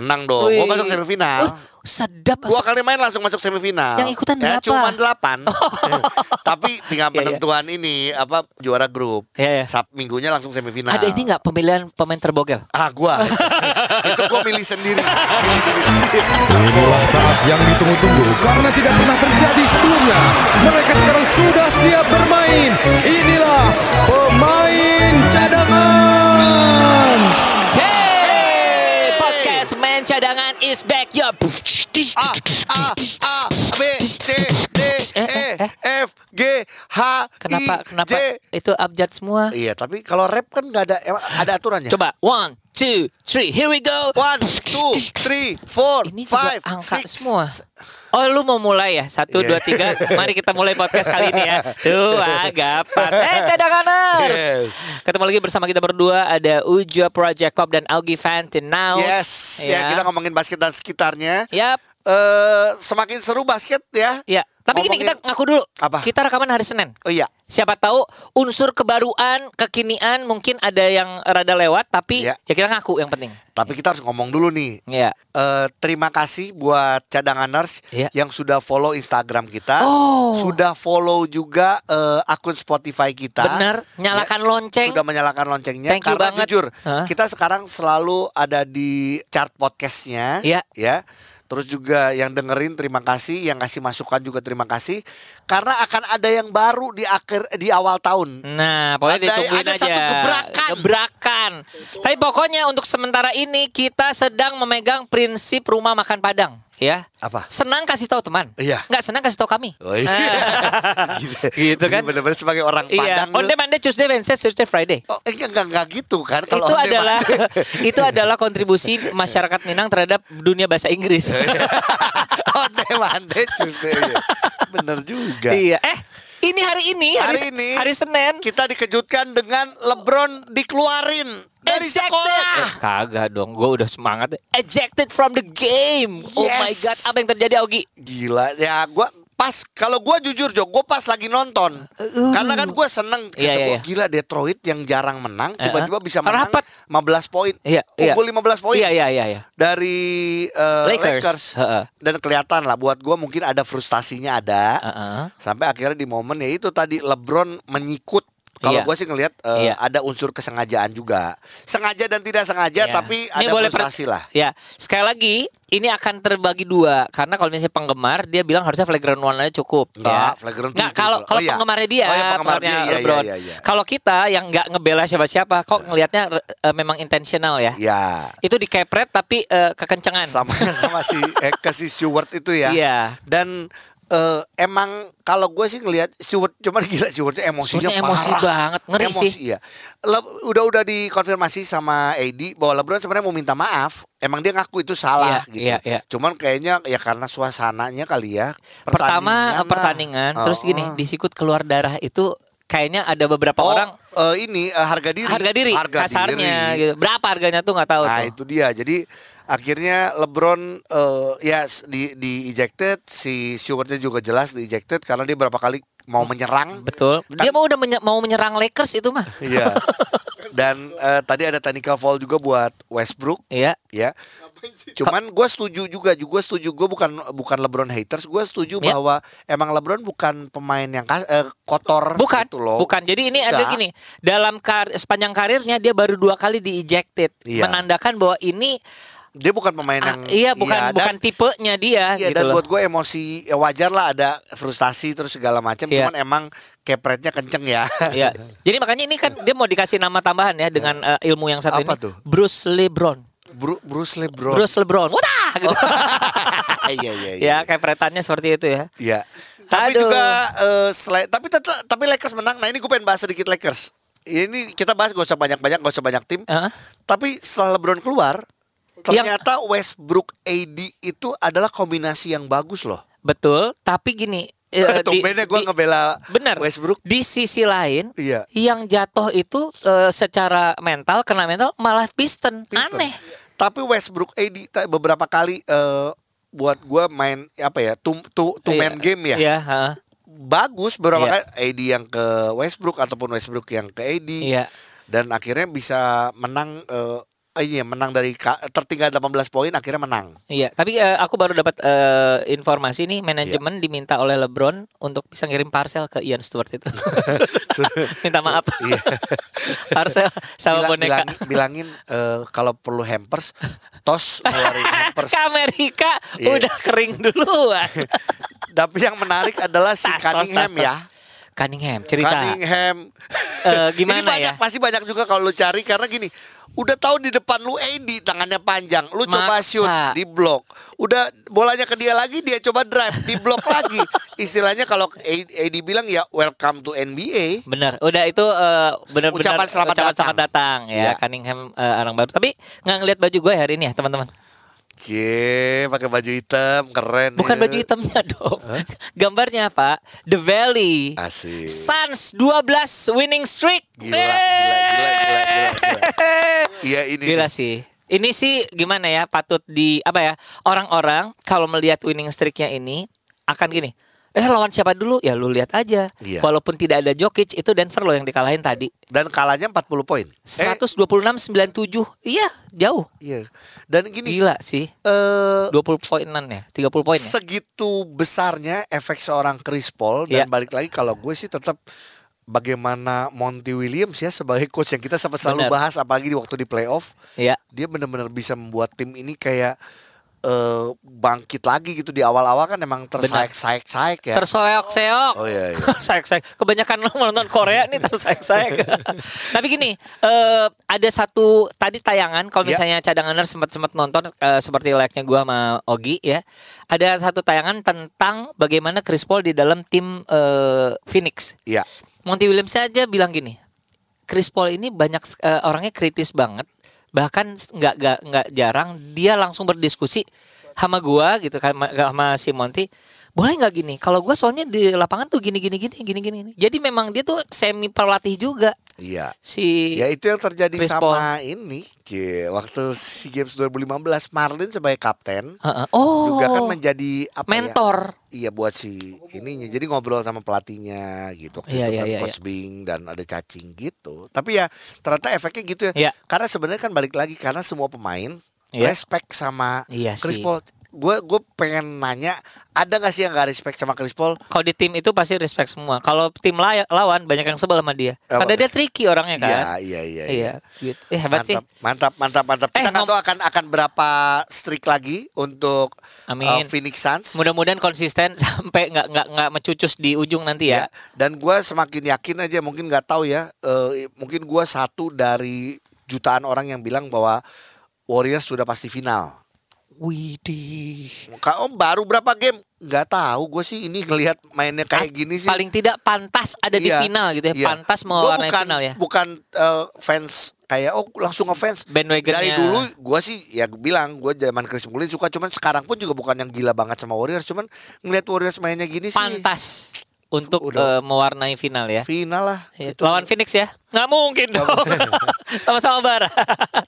Menang dong. Gue masuk semifinal. Uh, sedap. Dua kali main langsung masuk semifinal. Yang ikutan ya, berapa? Cuma delapan. Tapi tinggal Iya, iya. penentuan ini apa juara grup. Iya, iya. Sab minggunya langsung semifinal. Ada ini nggak pemilihan pemain terbogel? Ah gua. itu gua milih sendiri. Milih diri sendiri. Inilah saat yang ditunggu-tunggu karena tidak pernah terjadi sebelumnya. Mereka sekarang sudah siap bermain. Inilah pemain cadangan. Is back yo. A A A B C D E F G H Kenapa I kenapa J. itu abjad semua? Iya, tapi kalau rap kan nggak ada ada aturannya. Coba one, two, three, here we go. One, two, three, four, Ini juga five, angka six. semua. Oh lu mau mulai ya? Satu, Iya. dua, tiga. Mari kita mulai podcast kali ini ya. Tuh, agapan. Eh, cadanganers. Yes. Ketemu lagi bersama kita berdua. Ada Ujo Project Pop dan Augie Fantinaus. Yes, ya. kita ngomongin basket dan sekitarnya. Yap, Eh, semakin seru basket ya. ya. Tapi gini Ngomongin- kita ngaku dulu. Apa? Kita rekaman hari Senin. Oh iya. Siapa tahu unsur kebaruan, kekinian mungkin ada yang rada lewat, tapi Iya. ya kita ngaku yang penting. Tapi kita harus ngomong dulu nih. Ya. Eh, terima kasih buat cadanganers Iya. yang sudah follow Instagram kita, Oh. sudah follow juga eh, akun Spotify kita. Benar, nyalakan lonceng. Sudah menyalakan loncengnya Thank you karena banget. jujur Hah? kita sekarang selalu ada di chart podcastnya, Iya. ya. Terus juga yang dengerin terima kasih, yang kasih masukan juga terima kasih. Karena akan ada yang baru di akhir di awal tahun. Nah, pokoknya Ada- ditungguin ada aja. satu gebrakan. Gebrakan. Tapi pokoknya untuk sementara ini kita sedang memegang prinsip rumah makan Padang, ya. Apa? Senang kasih tahu teman. Iya. Nggak senang kasih tahu kami. Oh, iya. Gitu kan? Bener-bener sebagai orang Iya. Padang. Lu- Monday, Tuesday, Wednesday, Thursday, Friday. Oh, eh, enggak, enggak gitu kan kalau itu adalah itu adalah kontribusi masyarakat Minang terhadap dunia bahasa Inggris. on demand Tuesday. iya. Bener juga. iya. Eh, ini hari ini hari, Hari ini hari Senin kita dikejutkan dengan LeBron dikeluarin dari Ejected. sekolah. Eh, kagak dong, gue udah semangat. Ejected from the game. Oh my Yes. god, apa yang terjadi Augie? Gila, ya gua pas kalau gua jujur Jo, gua pas lagi nonton. Karena kan gua seneng kata Uh. Iya, iya, gua, iya. gila Detroit yang jarang menang tiba-tiba Uh-uh. bisa menang Rapat. 15 poin. Iya, iya. Unggul 15 poin. Iya, iya, iya, iya. Dari eh, Lakers. Lakers. Heeh. Dan kelihatan lah buat gua mungkin ada frustasinya ada. Heeh. Sampai akhirnya di momen ya itu tadi LeBron menyikut kalau Iya. gue sih ngelihat eh, Iya. ada unsur kesengajaan juga. Sengaja dan tidak sengaja Ya. tapi Ini ada boleh frustasi lah. Ya, sekali lagi ini akan terbagi dua karena kalau misalnya penggemar dia bilang harusnya flagrant one aja cukup. Enggak, ya. flagrant Enggak, two kalau kalau Oh, iya. penggemarnya dia, Oh, iya, penggemarnya, iya, iya, iya, iya. Kalau kita yang nggak ngebela siapa-siapa, kok ngelihatnya eh, memang intentional ya. Ya. Itu dikepret tapi eh, kekencengan. Sama sama si eh, ke si Stewart itu ya. Iya. Dan eh, emang kalau gue sih ngelihat Stewart cuman gila Stewartnya emosinya Stewartnya emosi parah. banget, ngeri Emosi, sih. Iya. Le- udah udah dikonfirmasi sama AD bahwa LeBron sebenarnya mau minta maaf. Emang dia ngaku itu salah Iya, gitu. iya, iya. Cuman kayaknya ya karena suasananya kali ya. Pertama eh, pertandingan, terus Oh, gini disikut keluar darah itu kayaknya ada beberapa Oh, orang eh, ini eh, harga diri. harga diri kasarnya diri. gitu. Berapa harganya tuh nggak tahu Nah tuh. itu dia. Jadi akhirnya LeBron eh, ya di di ejected, si Stewartnya juga jelas di ejected karena dia berapa kali mau menyerang. Betul. Kan Dia mau udah menye- mau menyerang Lakers itu mah. Iya. Dan eh, tadi ada technical foul juga buat Westbrook Iya. ya. Cuman gue setuju juga, juga setuju gue bukan bukan LeBron haters, gue setuju Iya. bahwa emang LeBron bukan pemain yang kas- eh, kotor Bukan, gitu loh. bukan. Jadi ini ada gini, dalam kar sepanjang karirnya dia baru dua kali di ejected, Iya. menandakan bahwa ini Dia bukan pemain ah, yang iya bukan iya, dan- bukan tipenya dia Iya gitu dan loh. buat gue emosi ya wajar lah ada frustasi terus segala macam. Iya. Cuman emang kepretnya kenceng ya. Iya. Jadi makanya ini kan dia mau dikasih nama tambahan ya dengan eh, ilmu yang satu Apa ini. tuh? Bruce LeBron. Bru- Bruce LeBron. Bruce LeBron. Wah, gitu. Iya iya iya. ya, kepretannya seperti itu ya. Iya. Tapi Aduh. juga eh, selain tapi tetap tapi Lakers menang. Nah ini gue pengen bahas sedikit Lakers. Ini kita bahas gak usah banyak-banyak, gak usah banyak tim. Heeh. Tapi setelah LeBron keluar, Yang- ternyata Westbrook AD itu adalah kombinasi yang bagus loh. Betul, tapi gini, eh, di- Tumbennya gue ngebela bener. Westbrook. Di sisi lain, Iya. yang jatuh itu eh, secara mental kena mental malah Piston. Piston. Aneh. Tapi Westbrook AD beberapa kali eh, buat gue main apa ya, two, two, two man Iya, game ya. Iya, heeh. Bagus beberapa Iya. kali AD yang ke Westbrook ataupun Westbrook yang ke AD. Iya. Dan akhirnya bisa menang eh, iya menang dari tertinggal 18 poin akhirnya menang. Iya, tapi eh, aku baru dapat eh, informasi nih manajemen diminta oleh LeBron untuk bisa ngirim parcel ke Ian Stewart itu. Minta maaf. Iya. parcel sama Bila- boneka. bilangin, bilangin eh, kalau perlu hampers, tos ngeluarin hampers. Ke Amerika Iya. udah kering duluan. Tapi yang menarik adalah si Tas, Cunningham tas, tos. ya. Cunningham cerita. Cunningham. Eh, Ini gimana banyak, ya? Pasti banyak juga kalau lu cari karena gini. Udah tahu di depan lu AD tangannya panjang, lu coba Maksa. shoot di blok. Udah bolanya ke dia lagi, dia coba drive di blok lagi. Istilahnya kalau AD bilang ya welcome to NBA. Bener, udah itu eh, benar-benar Ucapan selamat ucapan datang. selamat datang ya Iya. Cunningham eh, orang baru. Tapi nggak ngeliat baju gue hari ini ya teman-teman. Cie, pakai baju hitam, keren. Bukan ya. baju hitamnya dong. Gambarnya apa? The Valley. Asik. Suns 12 winning streak. Gila, gila, gila, gila, gila, gila. Iya ini. Gila nih. sih. Ini sih gimana ya patut di apa ya orang-orang kalau melihat winning streaknya ini akan gini. Eh lawan siapa dulu? Ya lu lihat aja. Iya. Walaupun tidak ada Jokic itu Denver loh yang dikalahin tadi. Dan kalahnya 40 poin. Eh, 126 97. Iya, jauh. iya. Dan gini, Gila sih. eh 20 poinan ya, 30 poin ya. segitu besarnya efek seorang Chris Paul dan Iya. balik lagi kalau gue sih tetap bagaimana Monty Williams ya sebagai coach yang kita sampai selalu bahas apalagi di waktu di playoff Iya. dia benar-benar bisa membuat tim ini kayak eh, bangkit lagi gitu di awal-awal kan emang tersaik-saik-saik ya. Tersoyok-seok. Oh iya, iya. Tersaik-saik. Kebanyakan lo menonton Korea nih tersaik-saik. Tapi gini, eh, ada satu tadi tayangan kalau Ya. misalnya cadanganer sempat sempat nonton eh, seperti layaknya gua sama Ogi ya. Ada satu tayangan tentang bagaimana Chris Paul di dalam tim eh, Phoenix. Iya. Monty Williams saja bilang gini, Chris Paul ini banyak eh, orangnya kritis banget, bahkan nggak nggak nggak jarang dia langsung berdiskusi sama gua gitu sama- sama si Monty. Boleh nggak gini? Kalau gua soalnya di lapangan tuh gini gini gini gini gini. gini." Jadi memang dia tuh semi pelatih juga Iya. si Ya itu yang terjadi Chris sama ini, Cie. Waktu SEA Games 2015 Marlin sebagai kapten Heeh. oh juga kan menjadi apa ya? mentor. Iya buat si ininya. Jadi ngobrol sama pelatihnya gitu. Waktu Iya, itu iya, kan iya, Coach Bing dan ada cacing gitu. Tapi ya ternyata efeknya gitu ya. Iya. Karena sebenarnya kan balik lagi karena semua pemain Iya. respect sama Iya Chris sih. Paul. Gue gue pengen nanya ada gak sih yang gak respect sama Chris Paul? Kalau di tim itu pasti respect semua. Kalau tim lay- lawan banyak yang sebel sama dia. Apa? Karena dia tricky orangnya kan. Iya iya iya. Iya, gitu. Eh, hebat sih. Mantap, mantap, mantap, mantap. Kita Eh, nggak tahu akan akan berapa streak lagi untuk Amin. uh, Phoenix Suns. Mudah-mudahan konsisten sampai nggak nggak nggak mencucus di ujung nanti Ya, ya. dan gue semakin yakin aja mungkin nggak tahu ya, eh, mungkin gue satu dari jutaan orang yang bilang bahwa Warriors sudah pasti final. Widih. Kau baru berapa game? Nggak tahu. Gue sih ini ngelihat mainnya kayak gini sih. Paling tidak pantas ada di Iya, final gitu ya. iya. Pantas mewarnai bukan, final ya. Bukan eh, fans kayak oh langsung ngefans. Dari dulu gue sih ya bilang gue zaman Chris Paul suka cuman sekarang pun juga bukan yang gila banget sama Warriors cuman ngelihat Warriors mainnya gini sih pantas untuk Udah. eh, mewarnai final ya. final lah Ya, Itu Lawan Phoenix ya? Nggak mungkin dong. Sama-sama barat.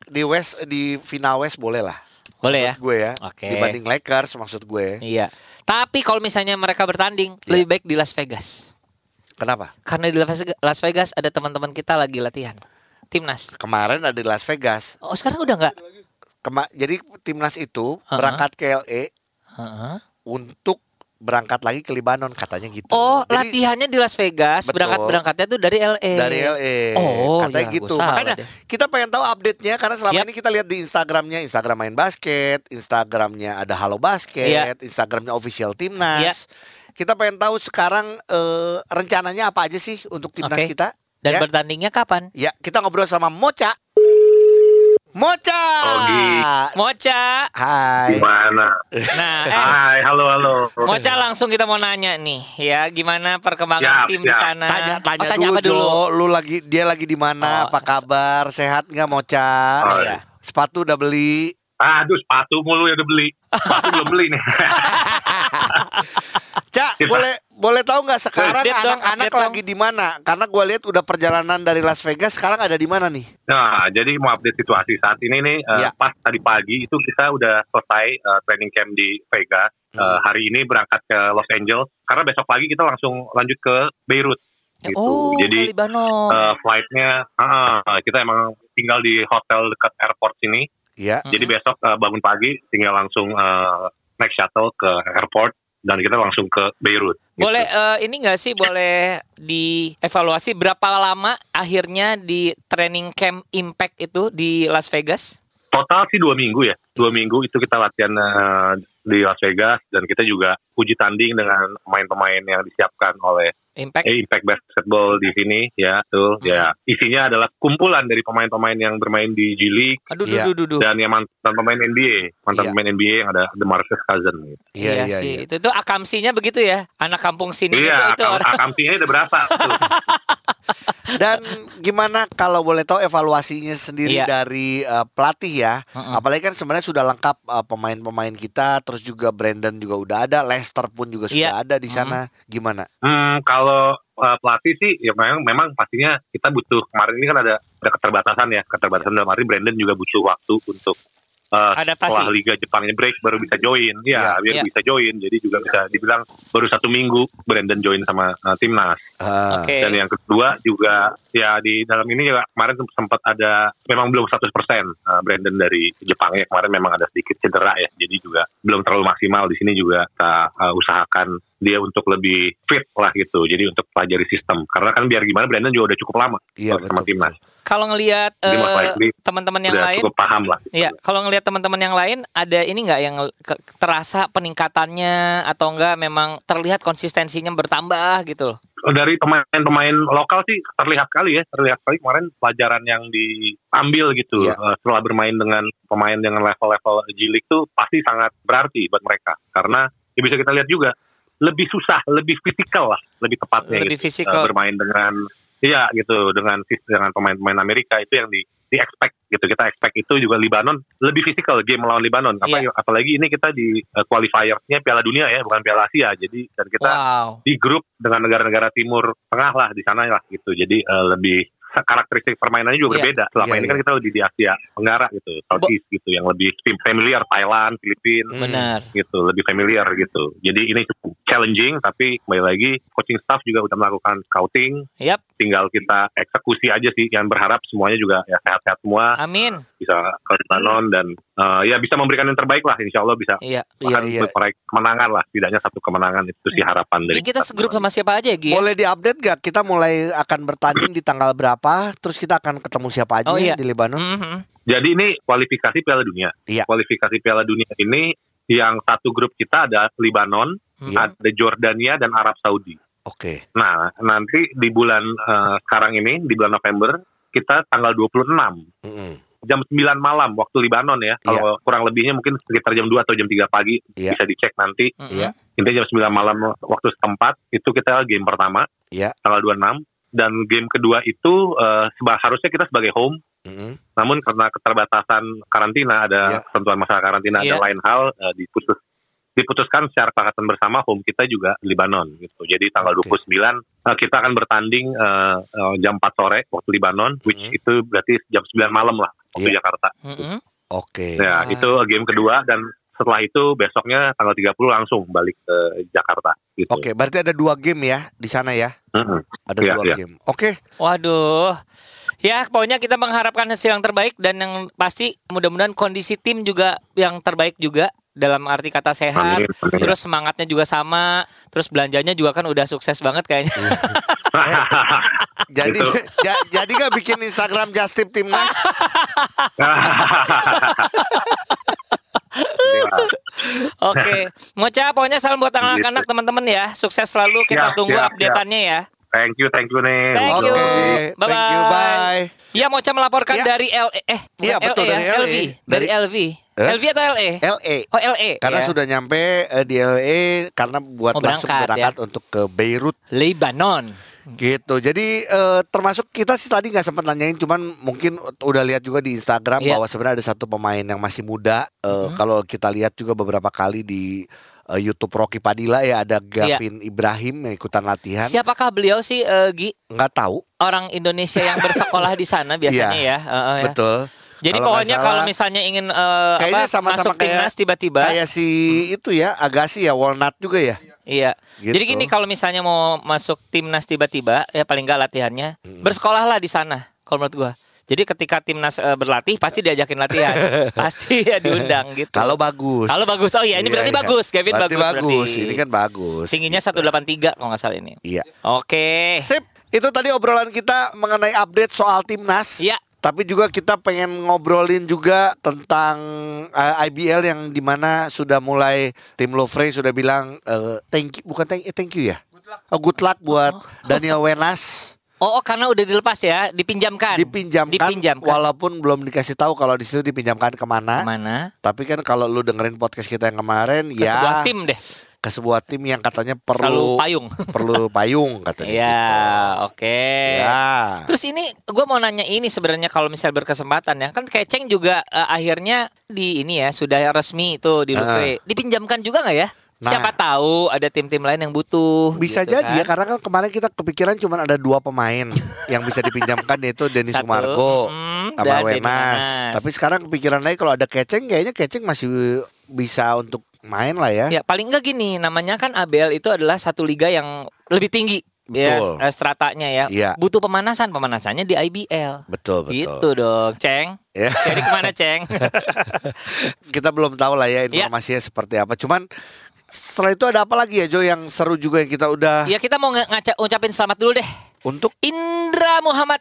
di West di final West boleh lah Boleh ya? gue ya Oke. dibanding Lakers maksud gue Iya. Tapi kalau misalnya mereka bertanding, Iya. lebih baik di Las Vegas. kenapa Karena di Las Vegas- ada teman-teman kita lagi latihan. Timnas. kemarin ada di Las Vegas Oh sekarang udah nggak? Kema jadi timnas itu Ha-ha. berangkat ke LA Heeh. untuk berangkat lagi ke Libanon katanya gitu Oh, Jadi, latihannya di Las Vegas, Betul. berangkat berangkatnya tuh dari LA. dari LA Oh, katanya ya, gitu makanya deh. kita pengen tahu update-nya karena selama Yap. ini kita lihat di Instagramnya Instagram main basket Instagramnya ada Halo Basket Iya. Instagramnya official timnas kita pengen tahu sekarang eh, rencananya apa aja sih untuk timnas Oke. kita Dan ya? bertandingnya kapan? ya kita ngobrol sama Mocha Mocha Ogi. Mocha. Hai Gimana? Nah, eh Hai, halo halo. Mocha langsung kita mau nanya nih, ya gimana perkembangan Siap, tim di sana? tanya Oh, tanya, tanya dulu, apa dulu? Jo. lu lagi dia lagi di mana Oh, apa kabar sehat nggak Mocha Oh, iya. sepatu udah beli Aduh, sepatu mulu ya udah beli. Sepatu belum beli nih. Cak, boleh boleh tahu nggak sekarang anak-anak lagi di mana? Karena gue lihat udah perjalanan dari Las Vegas sekarang ada di mana nih? Nah, jadi mau update situasi saat ini nih. Iya. Pas tadi pagi itu kita udah selesai eh, training camp di Vegas. Eh, Hmm. hari ini berangkat ke Los Angeles. Karena besok pagi kita langsung lanjut ke Beirut. Gitu. Oh, jadi eh, flightnya, ah, kita emang tinggal di hotel dekat airport sini. Ya. Jadi besok eh, bangun pagi tinggal langsung eh, naik shuttle ke airport dan kita langsung ke Beirut. gitu. Boleh eh, ini nggak sih boleh dievaluasi berapa lama akhirnya di training camp Impact itu di Las Vegas? Total sih dua minggu ya. Dua minggu itu kita latihan eh, di Las Vegas dan kita juga uji tanding dengan pemain-pemain yang disiapkan oleh Impact. eh, Impact Basketball di sini ya tuh Hmm. ya isinya adalah kumpulan dari pemain-pemain yang bermain di G League Aduh, Iya. duh, duh, duh, duh. dan yang mantan pemain NBA mantan Iya. pemain NBA yang ada DeMarcus Cousins gitu. Iya, iya, sih. iya. Itu tuh akamsinya begitu ya. Anak kampung sini itu Iya, itu akam, orang. akamsinya udah berasa tuh. Dan gimana kalau boleh tahu evaluasinya sendiri Iya. dari eh, pelatih ya? Mm-mm. Apalagi kan sebenarnya sudah lengkap eh, pemain-pemain kita, terus juga Brandon juga udah ada, Lester pun juga sudah Iya. ada di sana. Gimana? Hmm, kalau uh, pelatih sih ya memang memang pastinya kita butuh kemarin ini kan ada ada keterbatasan ya keterbatasan dalam arti Brandon juga butuh waktu untuk uh, Adaptasi. setelah Liga Jepangnya break baru bisa join. Ya Iya. biar Iya. bisa join. Jadi juga bisa dibilang baru satu minggu Brandon join sama uh, timnas. Eh, Oke. dan yang kedua juga ya di dalam ini juga kemarin sempat ada memang belum 100% uh, Brandon dari Jepang. Ya kemarin memang ada sedikit cedera ya. Jadi juga belum terlalu maksimal. Di sini juga kita uh, usahakan dia untuk lebih fit lah gitu. Jadi untuk pelajari sistem. Karena kan biar gimana Brandon juga udah cukup lama Iya, sama betul, timnas Kalau ngelihat eh, teman-teman yang lain, paham lah gitu. Iya, kalau ngelihat teman-teman yang lain ada ini nggak yang terasa peningkatannya atau enggak memang terlihat konsistensinya bertambah gitu loh. dari pemain-pemain lokal sih terlihat kali ya terlihat kali kemarin pelajaran yang diambil gitu eh, setelah bermain dengan pemain dengan level-level League tuh pasti sangat berarti buat mereka karena ya bisa kita lihat juga lebih susah lebih fisikal lah lebih tepatnya Lebih gitu. fisikal. Eh, bermain dengan iya gitu dengan dengan pemain-pemain Amerika itu yang di di expect gitu kita expect itu juga Libanon lebih fisikal game melawan Libanon apa Iya. apalagi ini kita di eh, qualifiersnya Piala Dunia ya bukan Piala Asia jadi dan kita Wow. di grup dengan negara-negara timur tengah lah di sana lah gitu. Jadi eh, lebih karakteristik permainannya juga Iya. berbeda. Selama Iya, ini kan iya. kita lebih di Asia Tenggara gitu, Southeast gitu yang lebih tim familiar Thailand, Filipina Hmm. Benar. gitu, lebih familiar gitu. Jadi ini cukup challenging tapi kembali lagi coaching staff juga udah melakukan scouting, Yap, tinggal kita eksekusi aja sih. Yang berharap semuanya juga ya sehat-sehat semua, amin. bisa ke Lebanon dan eh, ya bisa memberikan yang terbaik lah. Insya Allah bisa Iya. Iya, bahkan iya. meraih kemenangan lah, setidaknya satu kemenangan itu sih harapan dari Jadi kita segrup sama siapa aja ya, Gi? Boleh diupdate gak? Kita mulai akan bertanding di tanggal berapa? Terus kita akan ketemu siapa aja Oh, ya iya. di Lebanon? Mhm. Jadi ini kualifikasi Piala Dunia. Iya. Kualifikasi Piala Dunia ini yang satu grup kita ada Libanon, Iya. ada Jordania dan Arab Saudi. Oke. Nah, nanti di bulan eh, sekarang ini di bulan November kita tanggal 26 Mm-mm. jam 9 malam waktu Libanon ya. Kalau kurang lebihnya mungkin sekitar jam 2 atau jam 3 pagi Iya. bisa dicek nanti. Iya. Intinya jam 9 malam waktu setempat itu kita game pertama Iya. tanggal 26 dan game kedua itu eh, seba- harusnya kita sebagai home Mm-mm. namun karena keterbatasan karantina ada Iya. ketentuan masalah karantina Iya. dan lain hal eh, diputus diputuskan secara kesepakatan bersama home kita juga Libanon gitu. Jadi tanggal Oke. 29 eh, kita akan bertanding eh, eh, jam 4 sore waktu Libanon which Mhm. itu berarti jam 9 malam lah waktu Iya. Jakarta. Mhm. Oke. Ya, Ah. itu game kedua dan setelah itu besoknya tanggal 30 langsung balik ke Jakarta gitu. Oke, berarti ada dua game ya di sana ya? Mhm. Ada Iya, dua iya. game. Oke. Waduh. Ya, pokoknya kita mengharapkan hasil yang terbaik dan yang pasti mudah-mudahan kondisi tim juga yang terbaik juga dalam arti kata sehat. Amin, amin. Terus semangatnya juga sama, terus belanjanya juga kan udah sukses banget kayaknya. Jadi Itu. ja- jadi nggak bikin Instagram Just Tip Timnas? Oke, Mocha pokoknya salam buat anak-anak teman-teman ya. Sukses selalu. Kita Siap, tunggu siap, update-annya ya. thank you, thank you nih. Thank Oke. you. Thank you. Bye. Ya Mocha melaporkan Iya. dari LE eh Iya, betul, LE ya, dari LE. LV. Dari Dari- LV. Eh? LV atau LE? LA. Oh LE. Karena ya. sudah nyampe eh, di LA karena buat Oh, langsung berangkat, berangkat untuk ke Beirut Lebanon. Gitu. Jadi eh, termasuk kita sih tadi nggak sempat nanyain, cuman mungkin udah lihat juga di Instagram Iya. bahwa sebenarnya ada satu pemain yang masih muda. Eh, Kalau kita lihat juga beberapa kali di eh, YouTube Rocky Padilla ya ada Gavin Ibrahim yang ikutan latihan. Siapakah beliau sih eh, Gi? Nggak tahu. Orang Indonesia yang bersekolah di sana biasanya Iya, ya. Heeh, ya. Betul. Jadi Kalau pokoknya salah, kalau misalnya ingin eh, Kayaknya apa, sama-sama masuk kayak- timnas tiba-tiba, Kayak si itu ya Agassi ya Walnut juga ya. Iya. Gitu. Jadi gini kalau misalnya mau masuk timnas tiba-tiba, ya paling nggak latihannya bersekolahlah di sana. Kalau menurut gua. Jadi ketika timnas eh, berlatih pasti diajakin latihan, pasti ya diundang gitu. Kalau bagus. Kalau bagus, oh iya ini Iya, berarti iya. bagus, Kevin Berarti bagus, bagus. berarti. Ini kan bagus. tingginya 183 kalau nggak salah ini. Iya. Oke. Sip. Itu tadi obrolan kita mengenai update soal timnas. Iya. Tapi juga kita pengen ngobrolin juga tentang eh, IBL yang di mana sudah mulai tim Lovre sudah bilang eh, thank you bukan thank, eh, thank you ya. Oh, good luck buat Daniel Wenas Oh, oh, karena udah dilepas ya, dipinjamkan. dipinjamkan, Dipinjamkan. walaupun belum dikasih tahu kalau di situ dipinjamkan ke mana. Mana? Tapi kan kalau lu dengerin podcast kita yang kemarin Ke ya sebuah tim deh. Ke sebuah tim yang katanya Selalu perlu payung. perlu payung katanya. Iya, gitu. oke. Ya. Terus ini gue mau nanya ini sebenarnya kalau misal berkesempatan ya kan Keceng juga eh, akhirnya di ini ya sudah resmi itu di Louvre. Dipinjamkan juga nggak ya? Nah. Siapa tahu ada tim-tim lain yang butuh. Bisa gitu jadi ya kan. karena kan kemarin kita kepikiran cuma ada dua pemain yang bisa dipinjamkan yaitu Denis Sumargo mm, sama. Wenas. Tapi sekarang kepikiran lagi kalau ada Keceng kayaknya Keceng masih bisa untuk main lah ya. Ya paling enggak gini, namanya kan ABL itu adalah satu liga yang lebih tinggi. Ya, Betul. eh, stratanya ya. Iya. Butuh pemanasan, pemanasannya di IBL. Betul betul. Gitu dong, Ceng. Ya. Jadi ke mana, Ceng? Kita belum tahu lah ya Iya. informasinya seperti apa. Cuman setelah itu ada apa lagi ya Jo yang seru juga yang kita udah ya kita mau ngaca- ngucapin selamat dulu deh. untuk Indra Muhammad.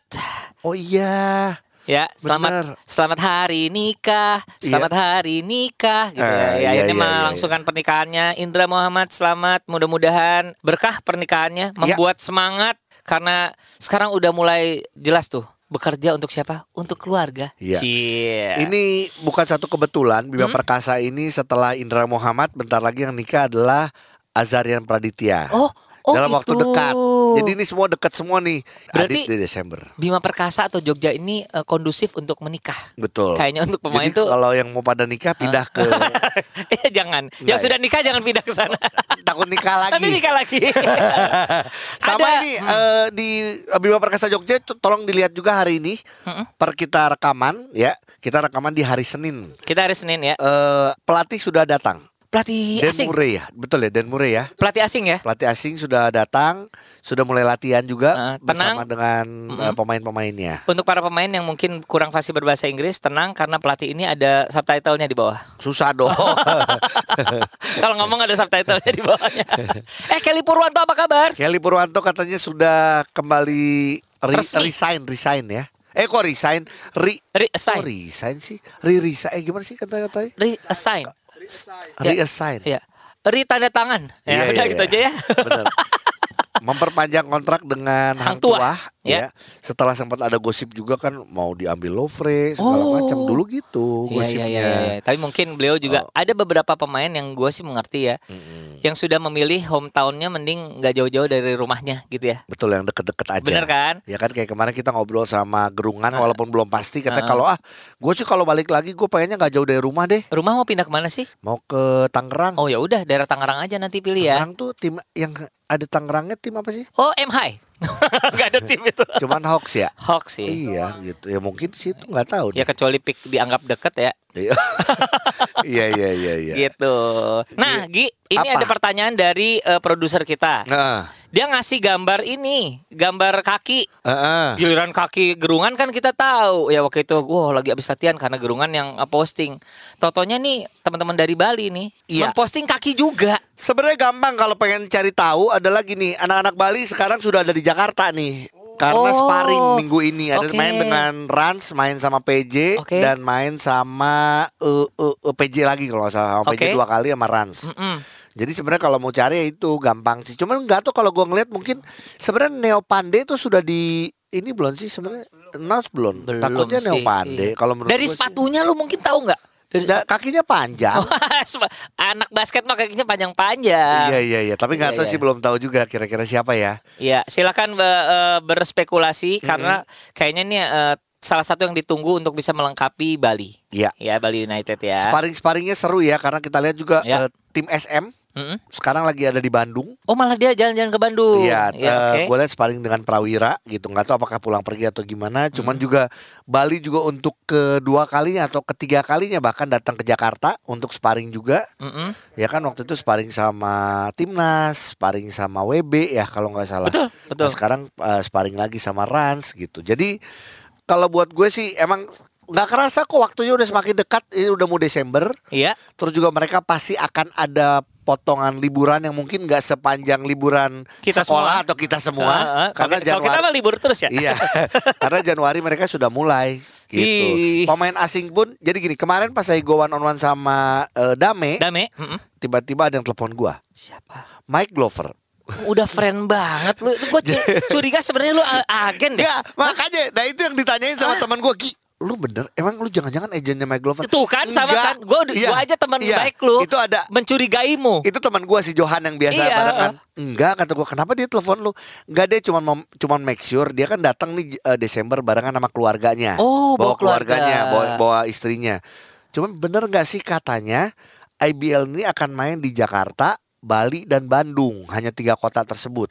Oh iya. Ya, Bener. selamat selamat hari nikah, selamat hari nikah gitu ya. Eh, Ya, iya, akhirnya iya, iya, melangsungkan pernikahannya Indra Muhammad selamat mudah-mudahan berkah pernikahannya Iya. membuat semangat karena sekarang udah mulai jelas tuh bekerja untuk siapa? Untuk keluarga. Iya. Cie. Ini bukan satu kebetulan Bima Hmm? Perkasa ini setelah Indra Muhammad bentar lagi yang nikah adalah Azarian Praditya. Oh, oh dalam waktu gitu. dekat. Jadi ini semua dekat semua nih. Berarti- Adit di Desember. Bima Perkasa atau Jogja ini eh, kondusif untuk menikah. Betul. Kayaknya untuk pemain Jadi tuh kalau yang mau pada nikah pindah ke eh jangan. Enggak yang ya? sudah nikah jangan pindah ke sana. takut nikah lagi. Nanti nikah lagi. Sama Ada- ini eh, di Bima Perkasa Jogja to- tolong dilihat juga hari ini per kita rekaman ya. Kita rekaman di hari Senin. Kita hari Senin ya. Eh, pelatih sudah datang. Pelatih Dan asing. Murray ya. Betul ya Dan Murray ya. Pelatih asing ya. Pelatih asing sudah datang, sudah mulai latihan juga bersama tenang. dengan eh, pemain-pemainnya. Untuk para pemain yang mungkin kurang fasih berbahasa Inggris, tenang karena pelatih ini ada subtitlenya di bawah. Susah dong. Kalau ngomong ada subtitlenya di bawahnya. eh Kelly Purwanto apa kabar? Kelly Purwanto katanya sudah kembali re- Resmi. resign, resign ya. Eh kok resign? Re Reassign. Kok resign sih? Re resign. Eh gimana sih kata-katanya? Reassign. Ya. Reassign. Ya. Re tanda tangan. Ya, Iya, udah iya, gitu iya. aja ya. Benar. Memperpanjang kontrak dengan Hang Tua, Tua, ya. ya. Setelah sempat ada gosip juga kan mau diambil Lovre segala Oh. macam dulu gitu Iya, gosipnya. iya, iya, iya. Tapi mungkin beliau juga Oh. ada beberapa pemain yang gue sih mengerti ya, yang sudah memilih hometownnya mending nggak jauh-jauh dari rumahnya gitu ya. Betul yang deket-deket aja. Bener kan? Ya kan kayak kemarin kita ngobrol sama Gerungan walaupun belum pasti kata Ah. kalau ah gue sih kalau balik lagi gue pengennya nggak jauh dari rumah deh Rumah mau pindah ke mana sih? mau ke Tangerang. Oh ya udah daerah Tangerang aja nanti pilih ya. Tangerang tuh tim yang ada Tangerangnya tim apa sih? Oh M High. Gak ada tim itu. Cuman Hawks ya. Hawks sih. Iya gitu ya mungkin sih itu nggak tahu. Ya deh. kecuali pick dianggap deket ya. Iya iya iya iya. iya. Gitu. Nah, Gi, ini Apa? ada pertanyaan dari eh, produser kita. Nah, Dia ngasih gambar ini, gambar kaki. heeh. Giliran kaki gerungan kan kita tahu ya waktu itu, wah lagi habis latihan karena gerungan yang eh, posting. Totonya nih teman-teman dari Bali nih Iya. memposting kaki juga. Sebenarnya gampang kalau pengen cari tahu adalah gini, anak-anak Bali sekarang sudah ada di Jakarta nih. Karena Oh, sparring minggu ini ada oke. main dengan Rans, main sama PJ Oke. dan main sama eh, eh, eh, PJ lagi kalau salah. Sama PJ Oke. dua kali sama Rans. Mm-mm. Jadi sebenarnya kalau mau cari ya itu gampang sih. Cuman nggak tuh kalau gua ngeliat mungkin sebenarnya Neo Pande itu sudah di ini belum sih sebenarnya announce belum. Belum Takutnya sih, Neo Pande iya. kalau menurut Dari gua sih. sepatunya lu mungkin tahu nggak? Dari Da- kakinya panjang. Anak basket mah kakinya panjang-panjang. Iya iya iya, tapi nggak Iya, tahu iya. sih belum tahu juga kira-kira siapa ya. Iya, silakan be- eh, berspekulasi karena kayaknya ini eh, salah satu yang ditunggu untuk bisa melengkapi Bali. Iya. Ya, Bali United ya. Sparring-sparringnya seru ya karena kita lihat juga Ya. eh, tim SM Mm-mm. sekarang lagi ada di Bandung. Oh, malah dia jalan-jalan ke Bandung. Iya, Ya, oke. gue lihat sparring dengan Prawira gitu. Nggak tahu apakah pulang pergi atau gimana. Cuman juga Bali juga untuk kedua kalinya atau ketiga kalinya bahkan datang ke Jakarta untuk sparring juga. Mm-mm. Ya kan waktu itu sparring sama timnas, sparring sama WB ya kalau nggak salah. Betul, betul. Nah, sekarang eh, sparring lagi sama Rans gitu. Jadi kalau buat gue sih emang nggak kerasa kok waktunya udah semakin dekat. Ini udah mau Desember. Iya. Terus juga mereka pasti akan ada potongan liburan yang mungkin nggak sepanjang liburan Kita sekolah semua. atau kita semua. Heeh, karena kalau kita- kalau kita Januari mah libur terus ya. Iya, karena Januari mereka sudah mulai gitu. Ih. Pemain asing pun jadi gini, kemarin pas saya go one on one sama eh, Dame, Dame. tiba-tiba ada yang telepon gua. Siapa? Mike Glover. Udah friend banget lu. Gue curiga sebenarnya lu agen deh. Ya, makanya nah itu yang ditanyain sama teman gua, Ki. Lu bener, emang lu jangan-jangan agennya Mike Glover? Tuh kan sama Enggak. kan. Gue Iya, gua aja teman iya. baik lu. Itu ada mencurigaimu. itu teman gua si Johan yang biasa Iya. barengan. Enggak kata gua, kenapa dia telepon lu? Enggak dia cuma cuma make sure dia kan datang nih eh, Desember barengan sama keluarganya. Oh, bawa bawa keluarganya, keluarga. bawa, bawa istrinya. Cuman bener nggak sih katanya IBL ini akan main di Jakarta, Bali dan Bandung, hanya tiga kota tersebut.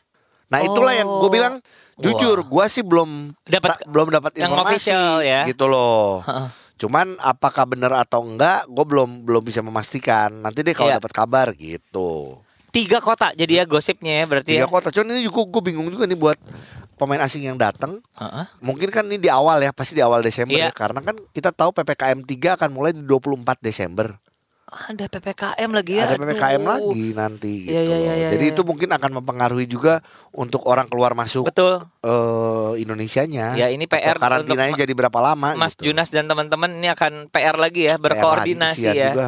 Nah itulah yang gue Oh. bilang jujur, gua sih belum Dapat- belum dapat yang informasi official ya. gitu loh. Heeh. Cuman apakah benar atau enggak, gue belum belum bisa memastikan. Nanti deh kalau Iya. dapat kabar gitu. Tiga kota jadi ya gosipnya ya berarti Tiga ya. kota. Cuman ini juga gue bingung juga nih buat pemain asing yang datang. Heeh. Mungkin kan ini di awal ya, pasti di awal Desember Iya. ya. Karena kan kita tahu PPKM 3 akan mulai di 24 Desember. Ada PPKM lagi ya. Ada PPKM aduh. lagi nanti gitu. Iya, iya, loh. iya, iya, Jadi iya. itu mungkin akan mempengaruhi juga untuk orang keluar masuk Betul. eh Indonesianya. Ya, ini PR Atau karantinanya untuk jadi berapa lama Mas gitu. Junas dan teman-teman ini akan PR lagi ya lagi, berkoordinasi ya. juga.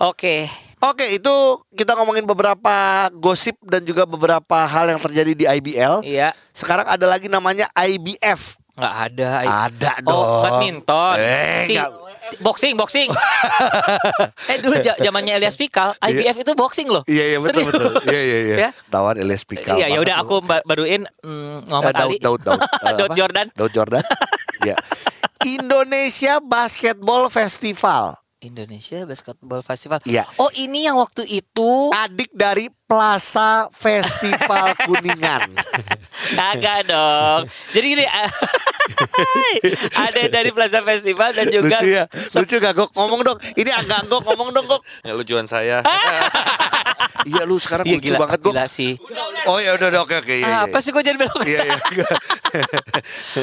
Oke. Oke, itu kita ngomongin beberapa gosip dan juga beberapa hal yang terjadi di IBL. Iya. Sekarang ada lagi namanya IBF. Nggak ada. Ada dong. Oh, badminton. Eh, Ti- boxing, boxing. eh dulu zamannya Elias Pikal, IBF itu boxing loh. Iya iya betul Serius. betul. Iya iya iya. Ya? Tawan Elias Pikal. Iya, ya udah aku ba- baruin mm, Muhammad Eh, Daud, Ali. Daud, Daud, Eh, Daud apa? Jordan. Daud Jordan. Iya. Indonesia Basketball Festival. Indonesia Basketball Festival. Iya. Oh, ini yang waktu itu Adik dari Plaza Festival Kuningan. kagak dong. Jadi gini, ada dari Plaza Festival dan juga Lucu ya. Lucu gak Gok? Ngomong dong. Ini agak Gok ngomong dong Gok. Ya, lucuan saya. Iya lu sekarang Iya, lucu gila, banget Gok. gila sih. Oh ya udah udah oke oke iya. Apa sih gue jadi belok Iya iya.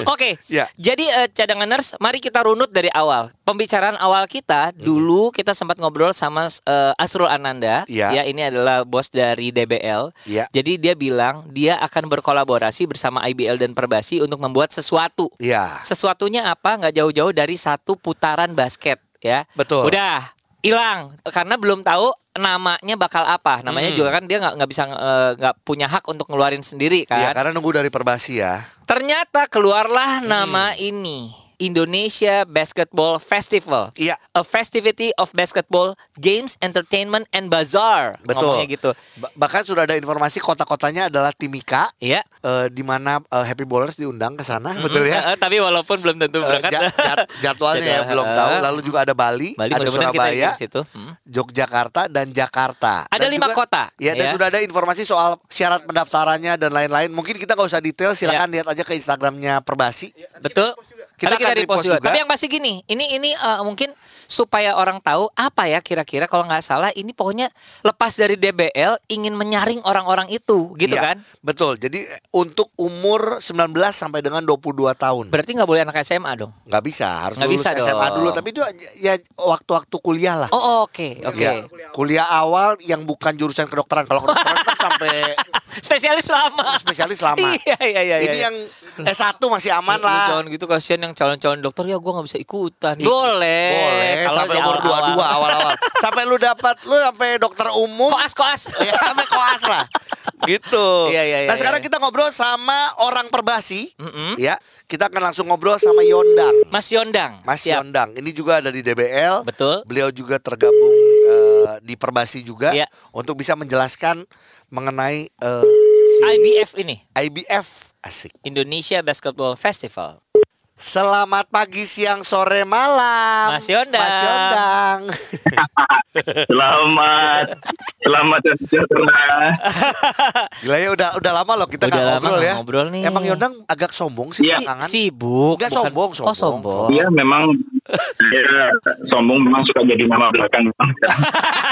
Oke, Ya. jadi eh, cadanganers, mari kita runut dari awal. Pembicaraan awal kita Hmm. dulu kita sempat ngobrol sama eh, Asrul Ananda. Ya. Ya, ini adalah bos dari DBL. Ya. Jadi dia bilang dia akan berkolaborasi bersama IBL dan Perbasi untuk membuat sesuatu. Iya. Sesuatunya apa? Nggak jauh-jauh dari satu putaran basket, ya. Betul. Udah hilang karena belum tahu namanya bakal apa. Namanya Hmm. juga kan dia nggak nggak bisa eh, nggak punya hak untuk ngeluarin sendiri kan. Iya karena nunggu dari Perbasi ya. Ternyata keluarlah Hmm. nama ini. Indonesia Basketball Festival. Iya. A festivity of basketball, games, entertainment, and bazaar. Betul. Ngomongnya gitu. Ba- bahkan sudah ada informasi kota-kotanya adalah Timika Iya. eh, di mana eh, Happy Ballers diundang ke sana, betul ya? Eh, eh, tapi walaupun belum tentu Eh, berangkat. ja- jad- jadwalnya ya belum tahu. Lalu juga ada Bali, Bali ada Surabaya, situ. Hmm. Yogyakarta dan Jakarta. Ada Dan lima juga- kota, Ya, dan ya. sudah ada informasi soal syarat pendaftarannya dan lain-lain. Mungkin kita nggak usah detail, silakan Ya. lihat aja ke Instagramnya Perbasi. Betul. Kita kita akan repost juga. juga. Tapi yang pasti gini, ini ini eh, mungkin supaya orang tahu apa ya kira-kira kalau nggak salah ini pokoknya lepas dari DBL ingin menyaring orang-orang itu gitu Iya, kan. Betul. Jadi untuk umur 19 sampai dengan 22 tahun. Berarti nggak boleh anak SMA dong. nggak bisa, harus Nggak lulus bisa SMA dong. dulu. Tapi itu ya waktu-waktu kuliah lah. Oh oke oke. Ya, kuliah awal yang bukan jurusan kedokteran. Kalau kedokteran kan sampai Spesialis lama. spesialis lama. Iya iya iya. Ini iya. yang S1 masih aman Lu lah. Jangan gitu kasihan yang calon-calon dokter ya gue nggak bisa ikutan. Boleh. Boleh Kalau sampai umur awal-awal. 22 awal-awal. sampai lu dapat lu sampai dokter umum. Koas koas. ya sampai koas lah. Gitu. Iya, iya, iya, nah, sekarang iya. kita ngobrol sama orang Perbasi. Mm-mm. Ya, kita akan langsung ngobrol sama Yondang. Mas Yondang. Mas Siap. Yondang. Ini juga ada di DBL. Betul. Beliau juga tergabung eh, di Perbasi juga Iya. untuk bisa menjelaskan mengenai eh, si IBF ini IBF asik. Indonesia Basketball Festival. Selamat pagi, siang, sore, malam. Mas Yondang. Mas Yondang. Selamat, selamat dan sejahtera. Gila ya udah udah lama loh kita Udah lama ngobrol ya. ngobrol nih. Emang Yondang agak sombong sih Iya. belakangan. Sibuk. Nggak bukan- sombong, Oh sombong. sombong. Iya, memang saya sombong memang suka jadi nama belakang.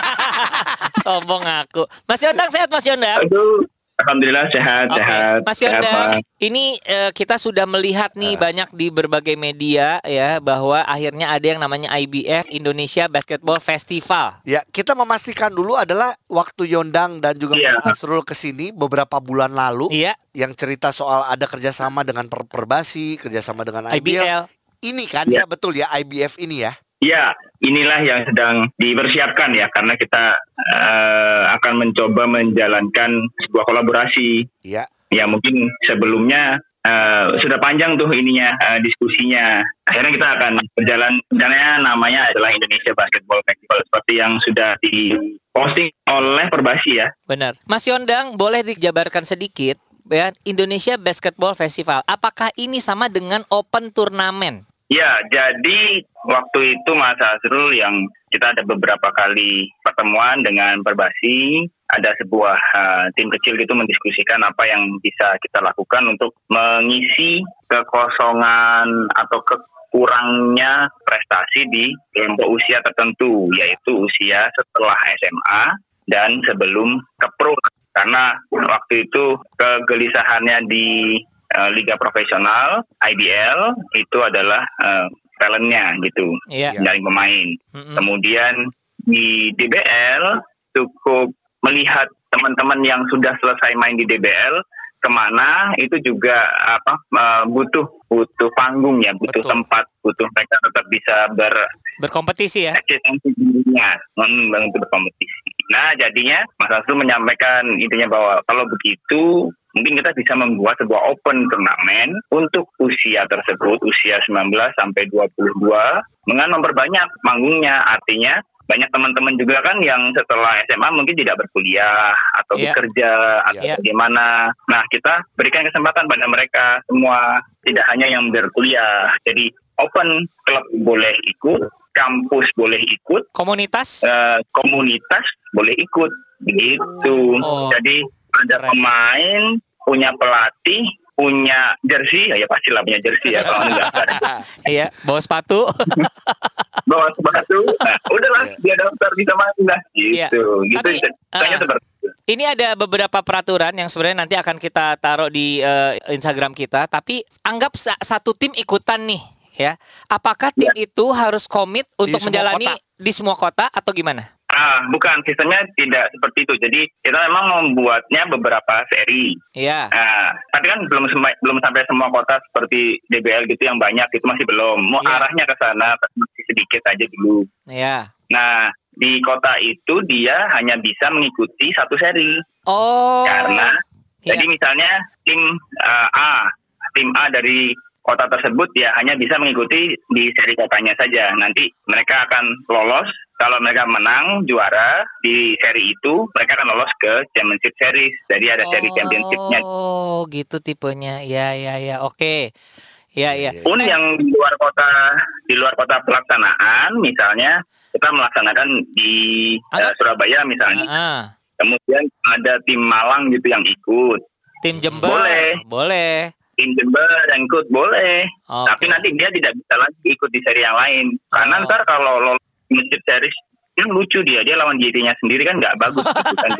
sombong aku. Mas Yondang sehat Mas Yondang. Aduh, Alhamdulillah sehat, Oke, sehat. Mas sehat, Yonda, ini eh, kita sudah melihat nih banyak di berbagai media ya bahwa akhirnya ada yang namanya IBF Indonesia Basketball Festival. Ya, kita memastikan dulu adalah waktu Yondang dan juga Iya. Mas Asrul ke sini beberapa bulan lalu Iya, yang cerita soal ada kerjasama dengan per Perbasi, kerjasama dengan IBL. IBL. Ini kan ya Iya. betul ya IBF ini ya. Ya, inilah yang sedang dipersiapkan ya, karena kita eh, akan mencoba menjalankan sebuah kolaborasi. Iya. Ya mungkin sebelumnya eh, sudah panjang tuh ininya eh, diskusinya. Akhirnya kita akan berjalan, rencananya namanya adalah Indonesia Basketball Festival seperti yang sudah diposting oleh Perbasi ya. Benar. Mas Yondang, boleh dijabarkan sedikit ya Indonesia Basketball Festival. Apakah ini sama dengan open turnamen? Ya, jadi waktu itu Mas Azrul yang kita ada beberapa kali pertemuan dengan Perbasi, ada sebuah uh, tim kecil gitu mendiskusikan apa yang bisa kita lakukan untuk mengisi kekosongan atau kekurangnya prestasi di kelompok usia tertentu, yaitu usia setelah SMA dan sebelum ke pro. Karena waktu itu kegelisahannya di eh, liga profesional IBL itu adalah eh, talentnya gitu, Iya. dari pemain. Mm-mm. Kemudian di DBL cukup melihat teman-teman yang sudah selesai main di DBL ke mana itu juga apa eh, butuh butuh panggung ya, butuh Betul. tempat, butuh mereka tetap bisa ber Berkompetisi ya? dirinya hmm, berkompetisi. Nah, jadinya Mas Asru menyampaikan intinya bahwa kalau begitu mungkin kita bisa membuat sebuah open turnamen untuk usia tersebut, usia 19 sampai 22 dengan memperbanyak manggungnya. Artinya banyak teman-teman juga kan yang setelah SMA mungkin tidak berkuliah atau Iya. bekerja atau Iya. bagaimana. Nah, kita berikan kesempatan pada mereka semua tidak hanya yang berkuliah. Jadi open klub boleh ikut, kampus boleh ikut, Komunitas? eh, komunitas boleh ikut begitu. Oh. Jadi ada Keren. pemain punya pelatih punya jersey ya, ya pastilah punya jersey ya kalau enggak Iya, bawa sepatu. bawa sepatu nah, udahlah dia daftar bisa main lah Iya. gitu gitu Tapi, ah. seperti itu Ini ada beberapa peraturan yang sebenarnya nanti akan kita taruh di eh, Instagram kita. Tapi anggap sa- satu tim ikutan nih, ya. Apakah tim itu harus komit untuk menjalani kota? di semua kota atau gimana? Ah bukan sistemnya tidak seperti itu jadi kita memang membuatnya beberapa seri Iya. Nah, tapi kan belum belum sampai semua kota seperti DBL gitu yang banyak itu masih belum. Mau Iya. arahnya ke sana masih sedikit aja dulu. Iya. Nah, di kota itu dia hanya bisa mengikuti satu seri Oh. karena Iya. jadi misalnya tim uh, A, tim A dari kota tersebut ya hanya bisa mengikuti di seri kotanya saja. Nanti mereka akan lolos kalau mereka menang juara di seri itu, mereka akan lolos ke Championship Series. Jadi ada seri championshipnya Oh, gitu tipenya. Ya, ya, ya. Oke. Ya, ya. pun yang di luar kota di luar kota pelaksanaan misalnya kita melaksanakan di eh, Ada- Surabaya misalnya Ah, kemudian ada tim Malang gitu yang ikut tim Jember. Boleh. Boleh. tim Jember yang ikut boleh Oke. tapi nanti dia tidak bisa lagi ikut di seri yang lain karena Oh. ntar kalau lolos Championship Series kan lucu dia dia lawan JT-nya sendiri kan nggak bagus kan.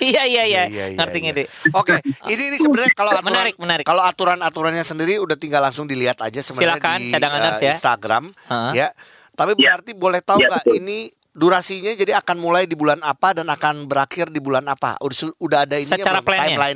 Iya, iya, iya. Iya, iya, Ngerti, iya. ngerti. Oke, ini ini sebenarnya kalau aturan Menarik, menarik. kalau aturan-aturannya sendiri udah tinggal langsung dilihat aja sebenarnya Silakan, di eh, ya. Instagram Heeh. ya. Tapi Ya. berarti boleh tahu Ya, nggak betul. ini durasinya jadi akan mulai di bulan apa dan akan berakhir di bulan apa? Udah, udah ada ini Secara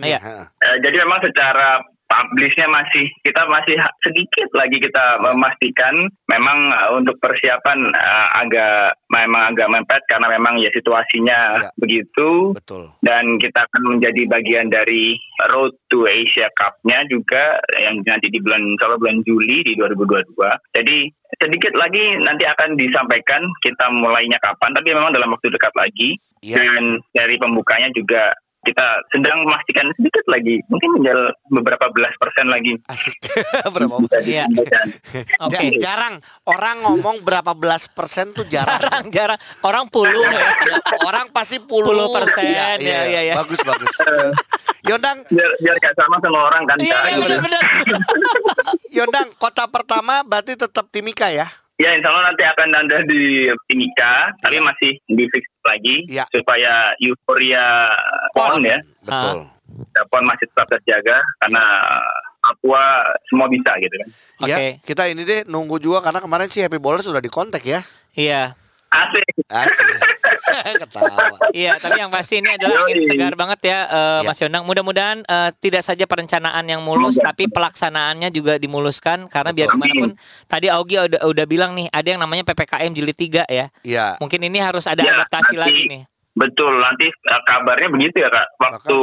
iya. Heeh. Eh, jadi memang secara publishnya masih kita masih sedikit lagi kita memastikan memang eh, untuk persiapan eh, agak memang agak mepet karena memang ya situasinya Ya. begitu Betul. dan kita akan menjadi bagian dari Road to Asia Cup-nya juga yang nanti di bulan insya Allah bulan Juli di 2022. Jadi sedikit lagi nanti akan disampaikan kita mulainya kapan tapi memang dalam waktu dekat lagi Iya. dan dari pembukanya juga kita sedang memastikan sedikit lagi mungkin tinggal beberapa belas persen lagi Asik. Berapa? Iya. Ja- jarang orang ngomong berapa belas persen tuh jarang. Jarang, jarang. Orang puluh ya. Orang pasti puluh, Puluh persen, Iya, ya, ya, ya. Bagus bagus. Yondang, biar biar gak sama sama orang kan Iya, iya benar-benar. Yondang, kota pertama berarti tetap Timika ya? Ya insya Allah nanti akan ada di Timika, tapi masih di fix lagi Iya. supaya euforia pon ya. Betul. PON masih tetap terjaga karena Papua semua bisa gitu kan. Ya, Oke. kita ini deh nunggu juga karena kemarin si Happy Bowler sudah di kontak ya. Iya. Asik. Asik. Ketawa. Iya, tapi yang pasti ini adalah angin segar banget ya, eh, Ya. Mas Yonang. Mudah-mudahan eh, tidak saja perencanaan yang mulus, tapi pelaksanaannya juga dimuluskan. Karena biar Betul. gimana pun, tadi Augie udah, udah bilang nih, ada yang namanya ppkm jilid 3 ya. Iya. Mungkin ini harus ada Ya, adaptasi nanti- lagi nih. Betul, nanti uh, kabarnya begitu ya Kak. Waktu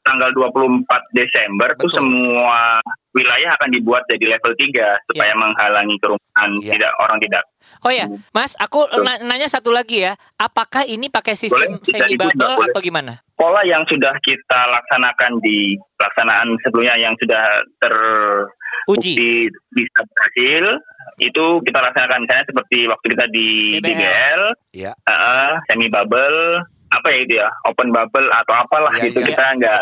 tanggal 24 Desember tuh Betul. semua wilayah akan dibuat jadi level 3 supaya Ya. menghalangi kerumunan Ya. tidak orang tidak. Oh ya, Mas, aku na- nanya satu lagi ya. Apakah ini pakai sistem Boleh, semi bubble boleh. atau gimana? Pola yang sudah kita laksanakan di pelaksanaan sebelumnya yang sudah Uji. terbukti bisa berhasil itu kita laksanakan misalnya seperti waktu kita di DBL. DBL, Iya. uh, semi bubble, apa ya itu ya, open bubble atau apalah Iya, gitu iya. kita nggak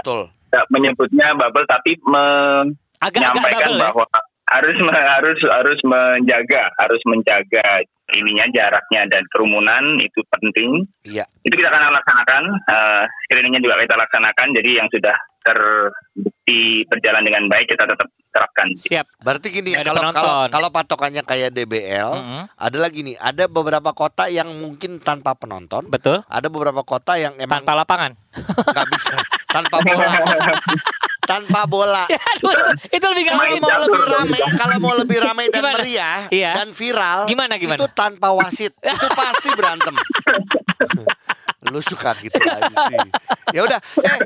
nggak menyebutnya bubble tapi menyampaikan ya. bahwa harus me- harus harus menjaga harus menjaga ininya jaraknya dan kerumunan itu penting Iya. itu kita akan laksanakan uh, screeningnya juga kita laksanakan jadi yang sudah terbukti berjalan dengan baik kita tetap terapkan Siap. Berarti gini ya kalau kalau kalau patokannya kayak DBL, Mhm. ada lagi nih, ada beberapa kota yang mungkin tanpa penonton, Betul. ada beberapa kota yang emang Tanpa lapangan. nggak bisa tanpa bola. tanpa bola. Ya, aduh, itu, itu lebih Kalau gampang. mau lebih ramai, kalau mau lebih ramai dan Gimana? meriah Iya. dan viral, Gimana, gimana? itu tanpa wasit, itu pasti berantem. Lu suka gitu aja sih. Ya udah, eh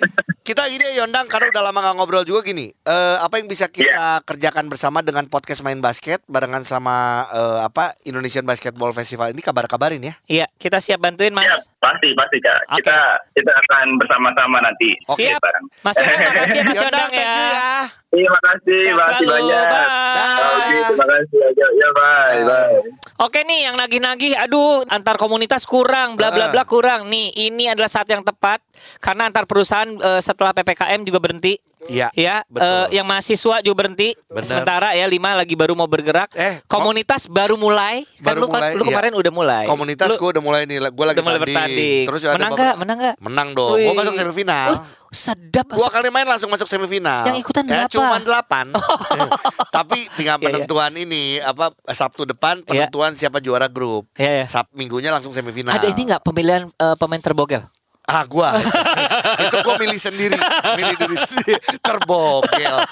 kita gini ya Yondang karena udah lama nggak ngobrol juga gini. Eh apa yang bisa kita kerjakan bersama dengan podcast main basket barengan sama eh, apa Indonesian Basketball Festival ini kabar-kabarin ya. Iya, kita siap bantuin, Mas. Ya, pasti pasti kak Oke. kita kita akan bersama-sama nanti Oke, Siap. bareng. Mas Yonang, makasih ya, Mas Yondang, you ya. ya. Terima kasih, terima kasih banyak. Bye. Oke, terima kasih. Ya, ya bye, bye. Oke nih yang nagih-nagih aduh antar komunitas kurang bla bla bla kurang. Nih ini adalah saat yang tepat karena antar perusahaan eh, setelah PPKM juga berhenti. Iya, Ya, betul. eh, yang mahasiswa juga berhenti. Benar. Sementara ya lima lagi baru mau bergerak. Eh, komunitas baru mulai. Kan Baru lu, kan- mulai, lu iya. kemarin udah mulai. Komunitas Lu gue udah mulai nih, gue lagi mulai bertanding. Terus ada menang beberapa- gak? Menang gak? Menang dong. Gue Wih. masuk semifinal. Uh, sedap. Dua kali main langsung masuk semifinal. Yang ikutan ya, berapa? Cuma delapan. Tapi tinggal Iya, iya. penentuan ini apa Sabtu depan Iya. penentuan siapa juara grup. Iya, iya. Sab minggunya langsung semifinal. Ada ini nggak pemilihan eh, pemain terbogel? Ah gua itu gua milih sendiri, milih diri sendiri terbogel.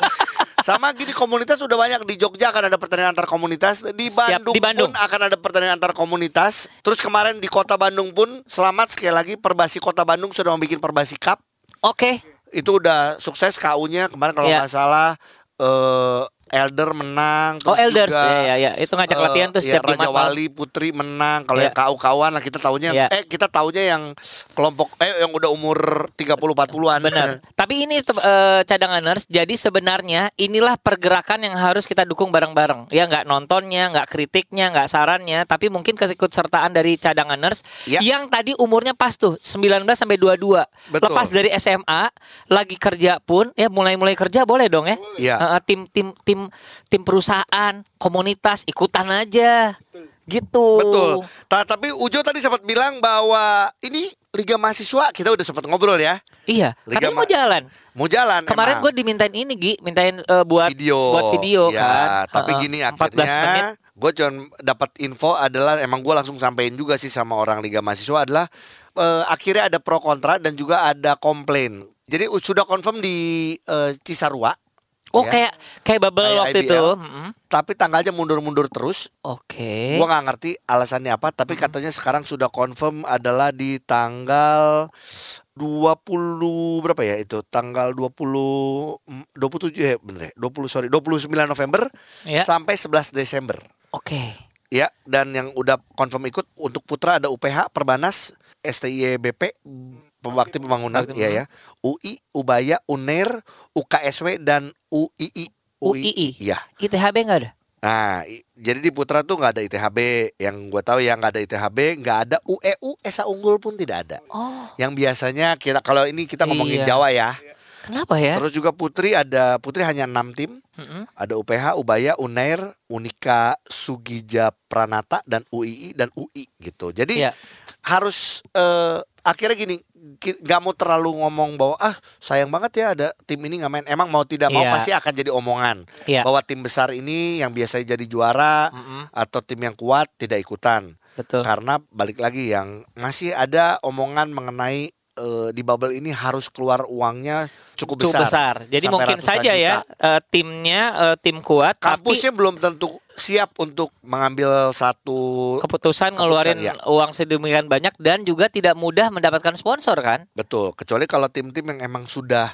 Sama gini komunitas udah banyak di Jogja akan ada pertandingan antar komunitas di Siap, Bandung, di Bandung. pun akan ada pertandingan antar komunitas. Terus kemarin di Kota Bandung pun selamat sekali lagi Perbasi Kota Bandung sudah membuat Perbasi Cup. Oke. Itu udah sukses KU-nya kemarin kalau Iya. nggak salah eh Elder menang. Oh Elders juga, ya ya ya. Itu ngajak eh, latihan tuh ya, setiap Raja Jumat malam. Wali Putri menang. Kalau Iya. yang KU-KUan lah kita taunya Iya. eh kita taunya yang kelompok eh yang udah umur 30 40-an. Benar. Tapi ini eh, cadanganers. Jadi sebenarnya inilah pergerakan yang harus kita dukung bareng-bareng. Ya nggak nontonnya, nggak kritiknya, nggak sarannya, tapi mungkin keikut sertaan dari cadanganers Ya. yang tadi umurnya pas tuh 19 sampai 22. Betul. Lepas dari SMA, lagi kerja pun ya mulai-mulai kerja boleh dong ya. Iya. Eh, eh, tim tim tim tim perusahaan, komunitas ikutan aja. Gitu. Betul. Ta- tapi Ujo tadi sempat bilang bahwa ini Liga Mahasiswa kita udah sempat ngobrol ya. Iya, Liga katanya mau Ma- jalan. Mau jalan Kemarin gue dimintain ini Gi, mintain eh, buat video. buat video ya, kan. Tapi Heeh, gini 14 menit. akhirnya gue cuma dapat info adalah emang gue langsung sampein juga sih sama orang Liga Mahasiswa adalah eh, akhirnya ada pro kontra dan juga ada komplain. Jadi sudah confirm di eh, Cisarua. Oh ya. kayak kayak bubble Kayak waktu IBL. itu. Tapi tanggalnya mundur-mundur terus. Oke. Gua nggak ngerti alasannya apa, tapi katanya sekarang sudah confirm adalah di tanggal 20 berapa ya itu? Tanggal 20 mm, 27 ya bener ya? 20 sorry, 29 November Ya. sampai 11 Desember. Oke. Ya, dan yang udah confirm ikut untuk putra ada UPH, Perbanas, STI BP, Pembakti Pembangunan, Bakti iya ya. UI, Ubaya, UNER, UKSW dan UII. UII. Iya. ITHB nggak ada? Nah, i- jadi di Putra tuh nggak ada ITHB. Yang gue tahu yang nggak ada ITHB, nggak ada UEU, Esa Unggul pun tidak ada. Oh, Yang biasanya kira kalau ini kita ngomongin Iya. Jawa ya. kenapa ya? Terus juga Putri ada Putri hanya enam tim. Mm-mm. Ada UPH, Ubaya, Unair, Unika, Sugija Pranata dan UII dan UI gitu. Jadi Iya. harus eh, akhirnya gini, nggak mau terlalu ngomong bahwa ah sayang banget ya ada tim ini nggak main. Emang mau tidak mau Iya. pasti akan jadi omongan Iya. bahwa tim besar ini yang biasanya jadi juara Mm-mm. atau tim yang kuat tidak ikutan. Betul. Karena balik lagi yang masih ada omongan mengenai eh, di bubble ini harus keluar uangnya cukup Cukup besar. besar. Jadi mungkin saja ya juta. eh, timnya eh, tim kuat Kampusnya belum tentu siap untuk mengambil satu tapi keputusan ngeluarin ya. uang sedemikian banyak dan juga tidak mudah mendapatkan sponsor kan? betul. Kecuali kalau tim-tim yang emang sudah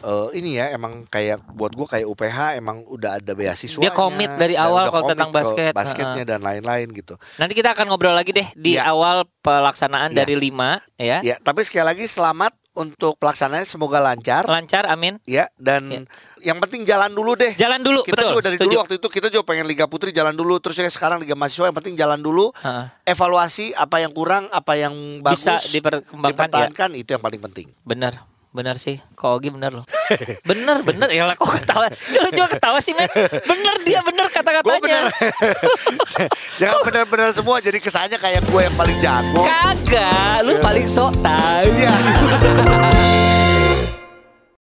eh, ini ya emang kayak buat gua kayak UPH emang udah ada beasiswa. Dia komit dari awal kalau tentang basket. basketnya dan lain-lain gitu. Nanti kita akan ngobrol lagi deh di Iya. awal pelaksanaan Iya. dari lima ya. Ya, tapi sekali lagi selamat untuk pelaksanaannya semoga lancar Lancar amin. ya dan Iya. yang penting jalan dulu deh. Jalan dulu kita betul. juga dari setuju. dulu waktu itu kita juga pengen Liga Putri jalan dulu terus ya sekarang Liga Mahasiswa yang penting jalan dulu Heeh. evaluasi apa yang kurang apa yang bagus Bisa diperkembangkan ya. dipertahankan itu yang paling penting Bener, bener sih. Kok Ogi bener loh. bener, bener. Ya kok ketawa. Ya lu juga ketawa sih, men. Bener dia bener kata-katanya. jangan benar-benar semua jadi kesannya kayak gue yang paling jago Kagak, lu paling sok tahu. Iya.